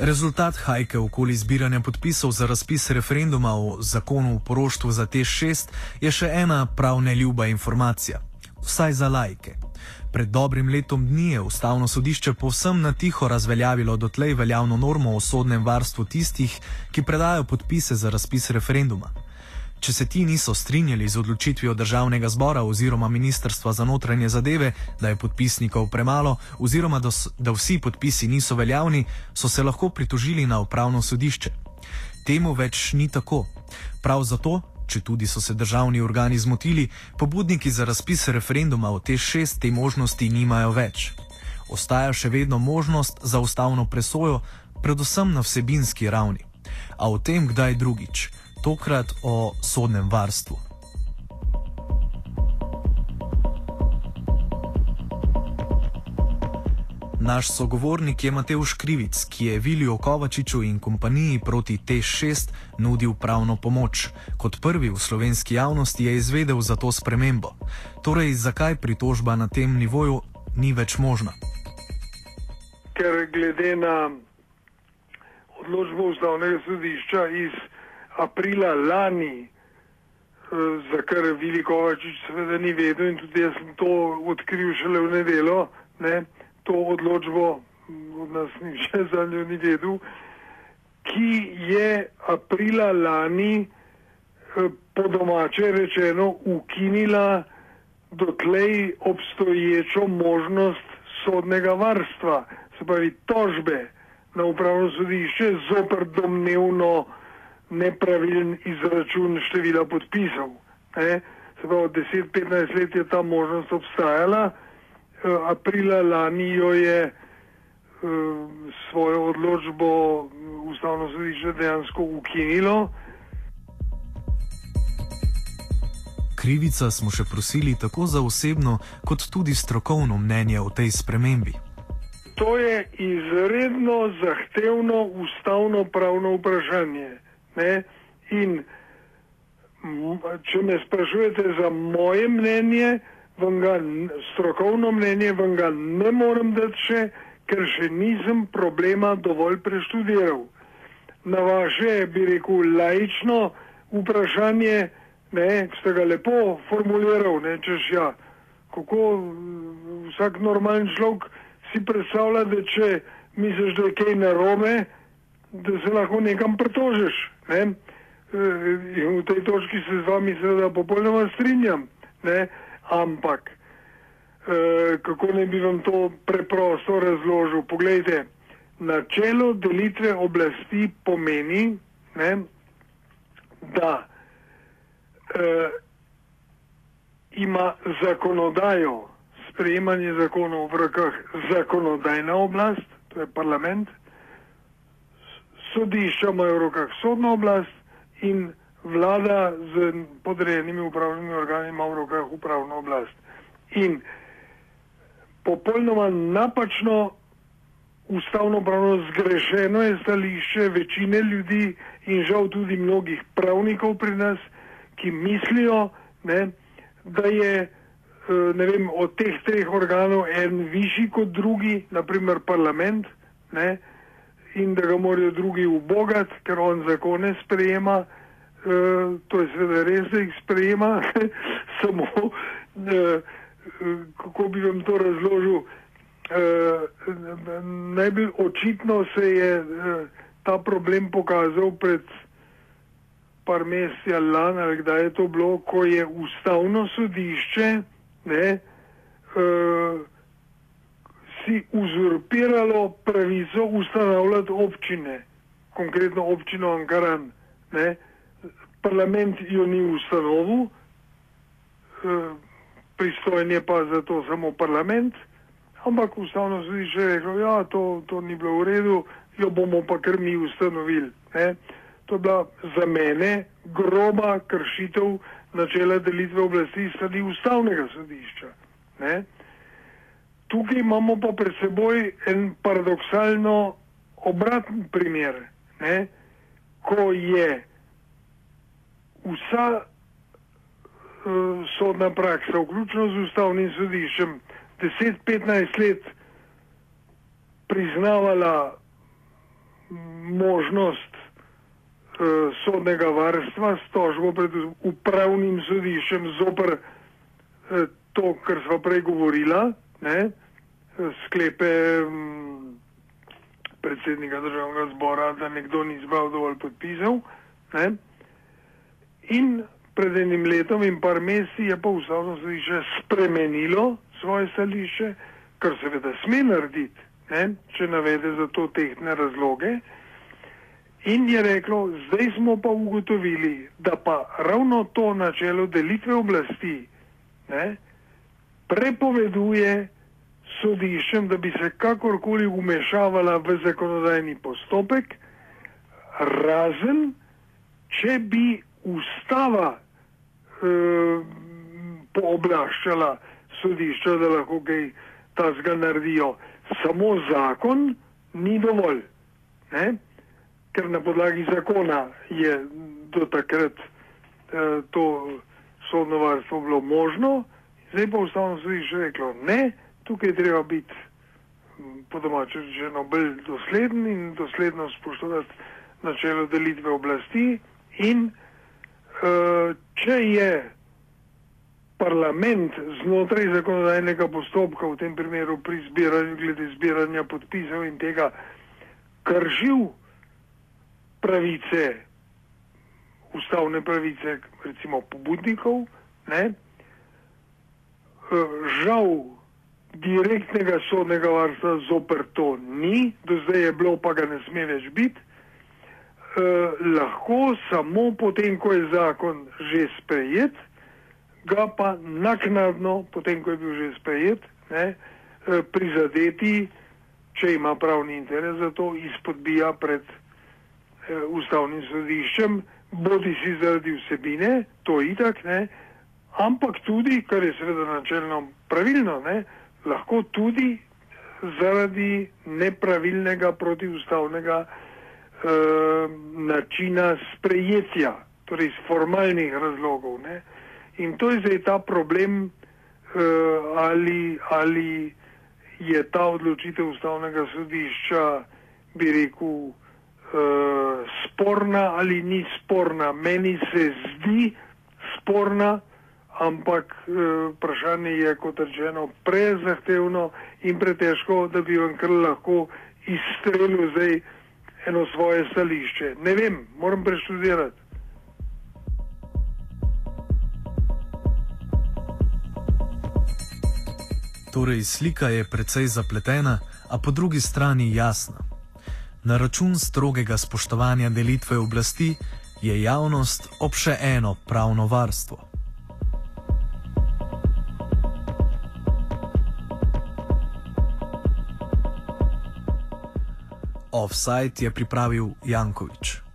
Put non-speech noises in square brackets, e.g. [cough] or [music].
Rezultat hajke okoli zbiranja podpisov za razpis referenduma o zakonu o poroštvu za te šest je še ena prav neljuba informacija. Vsaj za lajke. Pred dobrim letom dni je ustavno sodišče povsem na tiho razveljavilo dotlej veljavno normo o sodnem varstvu tistih, ki predajo podpise za razpis referenduma. Če se ti niso strinjali z odločitvijo državnega zbora oziroma ministrstva za notranje zadeve, da je podpisnikov premalo oziroma da, da vsi podpisi niso veljavni, so se lahko pritožili na upravno sodišče. Temu več ni tako. Prav zato, če tudi so se državni organi zmotili, pobudniki za razpis referenduma o te šest te možnosti nimajo več. Ostaja še vedno možnost za ustavno presojo, predvsem na vsebinski ravni. A o tem kdaj drugič tokrat o sodnem varstvu. Naš sogovornik je Mateusz Krivic, ki je Viliju Kovačiču in kompaniji proti T6 nudil pravno pomoč. Kot prvi v slovenski javnosti je izvedel za to spremembo. Torej, zakaj pritožba na tem nivoju ni več možna? Ker glede na odločbo ustavnega sodišča iz aprila lani, eh, za kar Vilikovačič seveda ni vedel in tudi jaz sem to odkril šele v nedelo, ne, to odločbo od nas nišče [laughs] za njo ni vedel, ki je aprila lani eh, po domače rečeno ukinila dotlej obstoječo možnost sodnega varstva, se pravi tožbe na upravno sodišče zoper domnevno nepravilen izračun števila podpisov. Ne? Se pravi, 10-15 let je ta možnost obstajala, e, aprila lani jo je e, svojo odločbo ustavno sodišče dejansko ukinilo. Krivica smo še prosili tako za osebno, kot tudi strokovno mnenje o tej spremembi. To je izredno zahtevno ustavno pravno vprašanje. Ne? In če me sprašujete za moje mnenje, vam ga strokovno mnenje vam ga ne morem dati še, ker še nisem problema dovolj preštudiral. Na vaše, bi rekel, laično vprašanje, ne, ste ga lepo formuliral, ne, češ ja, kako vsak normalen človek si predstavlja, da če misliš, da je kaj narobe, da se lahko nekam pritožiš. Ne? E, in v tej točki se z vami seveda popolnoma strinjam. Ne? Ampak, e, kako ne bi vam to preprosto razložil? Poglejte, načelo delitve oblasti pomeni, ne, da e, ima zakonodajo, sprejemanje zakonov v rokah zakonodajna oblast, to je parlament, sodišča imajo v rokah sodno oblast in vlada z podrejenimi upravnimi organi ima v rokah upravno oblast. In popolnoma napačno, ustavno pravno zgrešeno je stališče večine ljudi in žal tudi mnogih pravnikov pri nas, ki mislijo, ne, da je eh, ne vem, od teh treh organov en višji kot drugi, naprimer parlament, ne, in da ga morajo drugi ubogati, ker on zakone sprejema. E, to je seveda res, da jih sprejema, [laughs] samo e, kako bi vam to razložil. E, najbolj očitno se je e, ta problem pokazal pred par meseci ali lani, ali kdaj je to bilo, ko je ustavno sodišče ne, e, si uzurpiralo pravico ustanavljati občine, konkretno občino Ankaran. Ne? Parlament jo ni ustanovil, eh, pristojen je pa za to samo parlament, ampak ustavno sodišče je reklo, ja, to, to ni bilo v redu, jo bomo pa kar mi ustanovili. Ne? To je bila za mene groba kršitev načela delitve oblasti strani ustavnega sodišča. Ne? Tukaj imamo pa pred seboj en paradoksalno obraten primer, ne? ko je vsa uh, sodna praksa, vključno z ustavnim sodiščem, 10-15 let priznavala možnost uh, sodnega varstva s tožbo pred upravnim sodiščem zoper uh, to, kar smo prej govorila, ne, sklepe um, predsednika državnega zbora, da nekdo ni zbral dovolj podpisov. Ne. In pred enim letom in par meseci je pa ustavno sodišče spremenilo svoje stališče, kar seveda sme narediti, ne, če navede za to tehtne razloge. In je reklo, zdaj smo pa ugotovili, da pa ravno to načelo delitve oblasti ne, prepoveduje sodiščem, da bi se kakorkoli umešavala v zakonodajni postopek, razen če bi ustava eh, pooblaščala sodišča, da lahko kaj tazga naredijo. Samo zakon ni dovolj. Ne? Ker na podlagi zakona je do takrat eh, to sodno varstvo bilo možno, zdaj pa ustavno sodišče reklo ne, tukaj treba biti po domače rečeno bolj dosleden in dosledno spoštovati načelo delitve oblasti in uh, če je parlament znotraj zakonodajnega postopka, v tem primeru pri zbiranju, glede zbiranja podpisov in tega, kršil pravice, ustavne pravice, recimo pobudnikov, ne, žal direktnega sodnega varstva zoper to ni, do zdaj je bilo, pa ga ne sme več biti, eh, lahko samo potem, ko je zakon že sprejet, ga pa naknadno, potem ko je bil že sprejet, ne, eh, prizadeti, če ima pravni interes za to, izpodbija pred eh, ustavnim sodiščem, bodi si zaradi vsebine, to itak, ne, ampak tudi, kar je seveda načelno pravilno, ne, lahko tudi zaradi nepravilnega protiustavnega eh, načina sprejetja, torej iz formalnih razlogov. Ne. In to je zdaj ta problem, uh, ali, ali je ta odločitev ustavnega sodišča, bi rekel, uh, sporna ali ni sporna. Meni se zdi sporna, ampak uh, vprašanje je, kot rečeno, prezahtevno in pretežko, da bi vam kar lahko izstrelil zdaj eno svoje stališče. Ne vem, moram preštudirati. Torej, slika je precej zapletena, a po drugi strani jasna. Na račun strogega spoštovanja delitve oblasti je javnost ob še eno pravno varstvo. Offside je pripravil Jankovič.